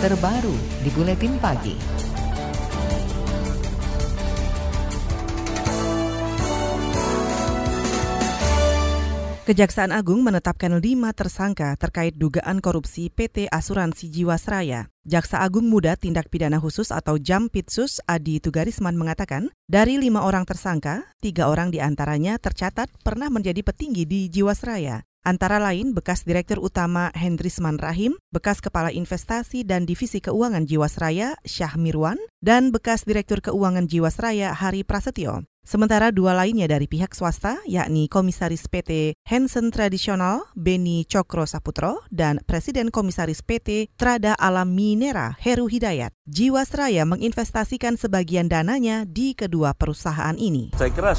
terbaru di Buletin Pagi. Kejaksaan Agung menetapkan lima tersangka terkait dugaan korupsi PT Asuransi Jiwasraya. Jaksa Agung Muda Tindak Pidana Khusus atau Jampitsus Adi Tugarisman mengatakan, dari lima orang tersangka, tiga orang di antaranya tercatat pernah menjadi petinggi di Jiwasraya. Antara lain bekas Direktur Utama Hendrisman Rahim, bekas Kepala Investasi dan Divisi Keuangan Jiwasraya Syah Mirwan, dan bekas Direktur Keuangan Jiwasraya Hari Prasetyo. Sementara dua lainnya dari pihak swasta, yakni Komisaris PT Hansen Tradisional Beni Cokro Saputro dan Presiden Komisaris PT Trada Alam Minera Heru Hidayat. Jiwasraya menginvestasikan sebagian dananya di kedua perusahaan ini. Saya kira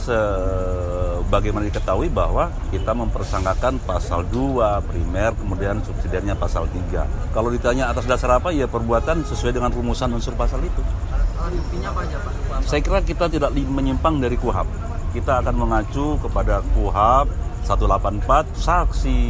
sebagaimana diketahui bahwa kita mempersangkakan pasal 2 primer, kemudian subsidiarnya pasal 3. Kalau ditanya atas dasar apa, ya perbuatan sesuai dengan rumusan unsur pasal itu. Saya kira kita tidak menyimpang dari KUHAP. Kita akan mengacu kepada KUHAP 184 saksi,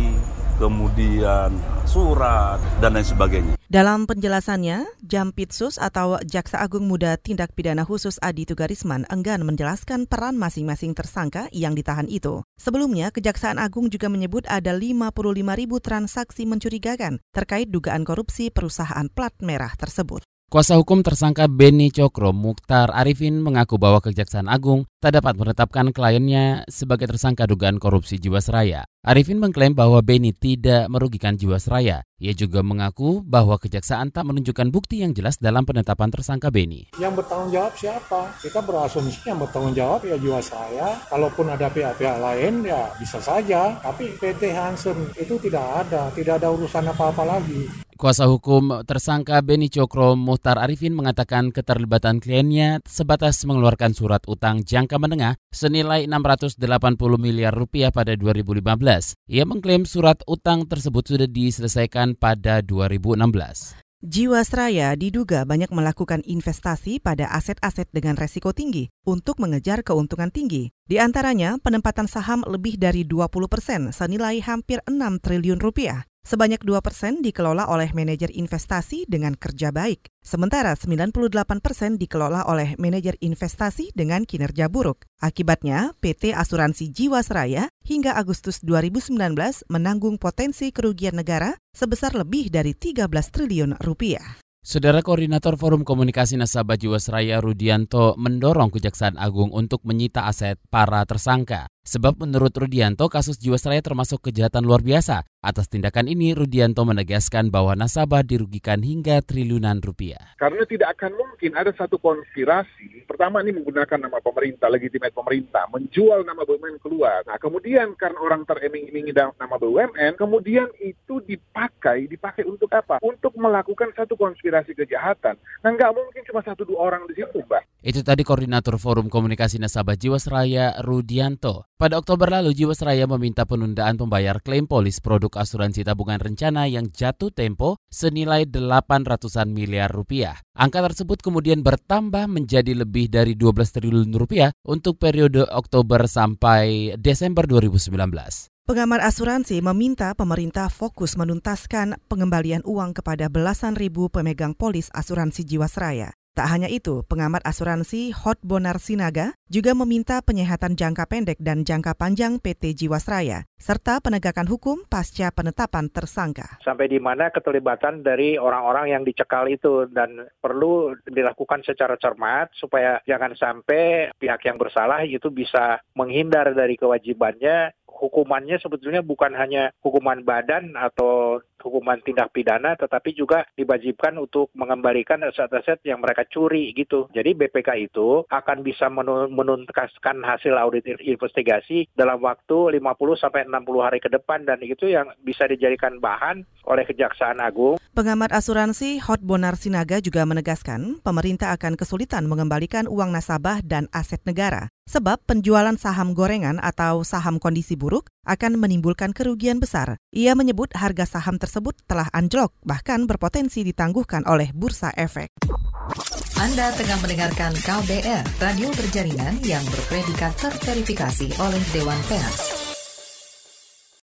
kemudian surat, dan lain sebagainya. Dalam penjelasannya, Jampitsus atau Jaksa Agung Muda Tindak Pidana Khusus Adi Tugarisman enggan menjelaskan peran masing-masing tersangka yang ditahan itu. Sebelumnya, Kejaksaan Agung juga menyebut ada 55 ribu transaksi mencurigakan terkait dugaan korupsi perusahaan plat merah tersebut. Kuasa hukum tersangka Beni Cokro Mukhtar Arifin mengaku bahwa Kejaksaan Agung tak dapat menetapkan kliennya sebagai tersangka dugaan korupsi Jiwasraya. Arifin mengklaim bahwa Beni tidak merugikan Jiwasraya. Ia juga mengaku bahwa kejaksaan tak menunjukkan bukti yang jelas dalam penetapan tersangka Beni. Yang bertanggung jawab siapa? Kita berasumsi yang bertanggung jawab ya Jiwasraya. Kalaupun ada pihak-pihak lain ya bisa saja. Tapi PT Hansen itu tidak ada, tidak ada urusan apa-apa lagi. Kuasa hukum tersangka Beni Cokro Muhtar Arifin mengatakan keterlibatan kliennya sebatas mengeluarkan surat utang jangka menengah senilai 680 miliar rupiah pada 2015 ia mengklaim surat utang tersebut sudah diselesaikan pada 2016. Jiwasraya diduga banyak melakukan investasi pada aset-aset dengan resiko tinggi untuk mengejar keuntungan tinggi. Di antaranya penempatan saham lebih dari 20 persen senilai hampir 6 triliun rupiah. Sebanyak 2 persen dikelola oleh manajer investasi dengan kerja baik, sementara 98 persen dikelola oleh manajer investasi dengan kinerja buruk. Akibatnya, PT Asuransi Jiwasraya hingga Agustus 2019 menanggung potensi kerugian negara sebesar lebih dari 13 triliun rupiah. Saudara Koordinator Forum Komunikasi Nasabah Jiwasraya Rudianto mendorong Kejaksaan Agung untuk menyita aset para tersangka. Sebab menurut Rudianto, kasus Jiwasraya termasuk kejahatan luar biasa. Atas tindakan ini, Rudianto menegaskan bahwa nasabah dirugikan hingga triliunan rupiah. Karena tidak akan mungkin ada satu konspirasi. Pertama ini menggunakan nama pemerintah, legitimate pemerintah, menjual nama BUMN keluar. Nah kemudian karena orang teriming-imingi nama BUMN, kemudian itu dipakai, dipakai untuk apa? Untuk melakukan satu konspirasi kejahatan. Nah nggak mungkin cuma satu dua orang di situ, Mbak. Itu tadi Koordinator Forum Komunikasi Nasabah Jiwasraya Rudianto. Pada Oktober lalu, Jiwasraya meminta penundaan pembayar klaim polis produk asuransi tabungan rencana yang jatuh tempo senilai 800-an miliar rupiah. Angka tersebut kemudian bertambah menjadi lebih dari 12 triliun rupiah untuk periode Oktober sampai Desember 2019. Pengamat asuransi meminta pemerintah fokus menuntaskan pengembalian uang kepada belasan ribu pemegang polis asuransi Jiwasraya. Tak hanya itu, pengamat asuransi Hot Bonar Sinaga juga meminta penyehatan jangka pendek dan jangka panjang PT Jiwasraya, serta penegakan hukum pasca penetapan tersangka. Sampai di mana keterlibatan dari orang-orang yang dicekal itu dan perlu dilakukan secara cermat supaya jangan sampai pihak yang bersalah itu bisa menghindar dari kewajibannya hukumannya sebetulnya bukan hanya hukuman badan atau hukuman tindak pidana, tetapi juga diwajibkan untuk mengembalikan aset-aset yang mereka curi gitu. Jadi BPK itu akan bisa menuntaskan hasil audit investigasi dalam waktu 50 sampai 60 hari ke depan dan itu yang bisa dijadikan bahan oleh Kejaksaan Agung. Pengamat asuransi Hot Bonar Sinaga juga menegaskan pemerintah akan kesulitan mengembalikan uang nasabah dan aset negara sebab penjualan saham gorengan atau saham kondisi buruk akan menimbulkan kerugian besar. Ia menyebut harga saham tersebut telah anjlok, bahkan berpotensi ditangguhkan oleh bursa efek. Anda tengah mendengarkan KBR, radio berjaringan yang berpredikat terverifikasi oleh Dewan Pers.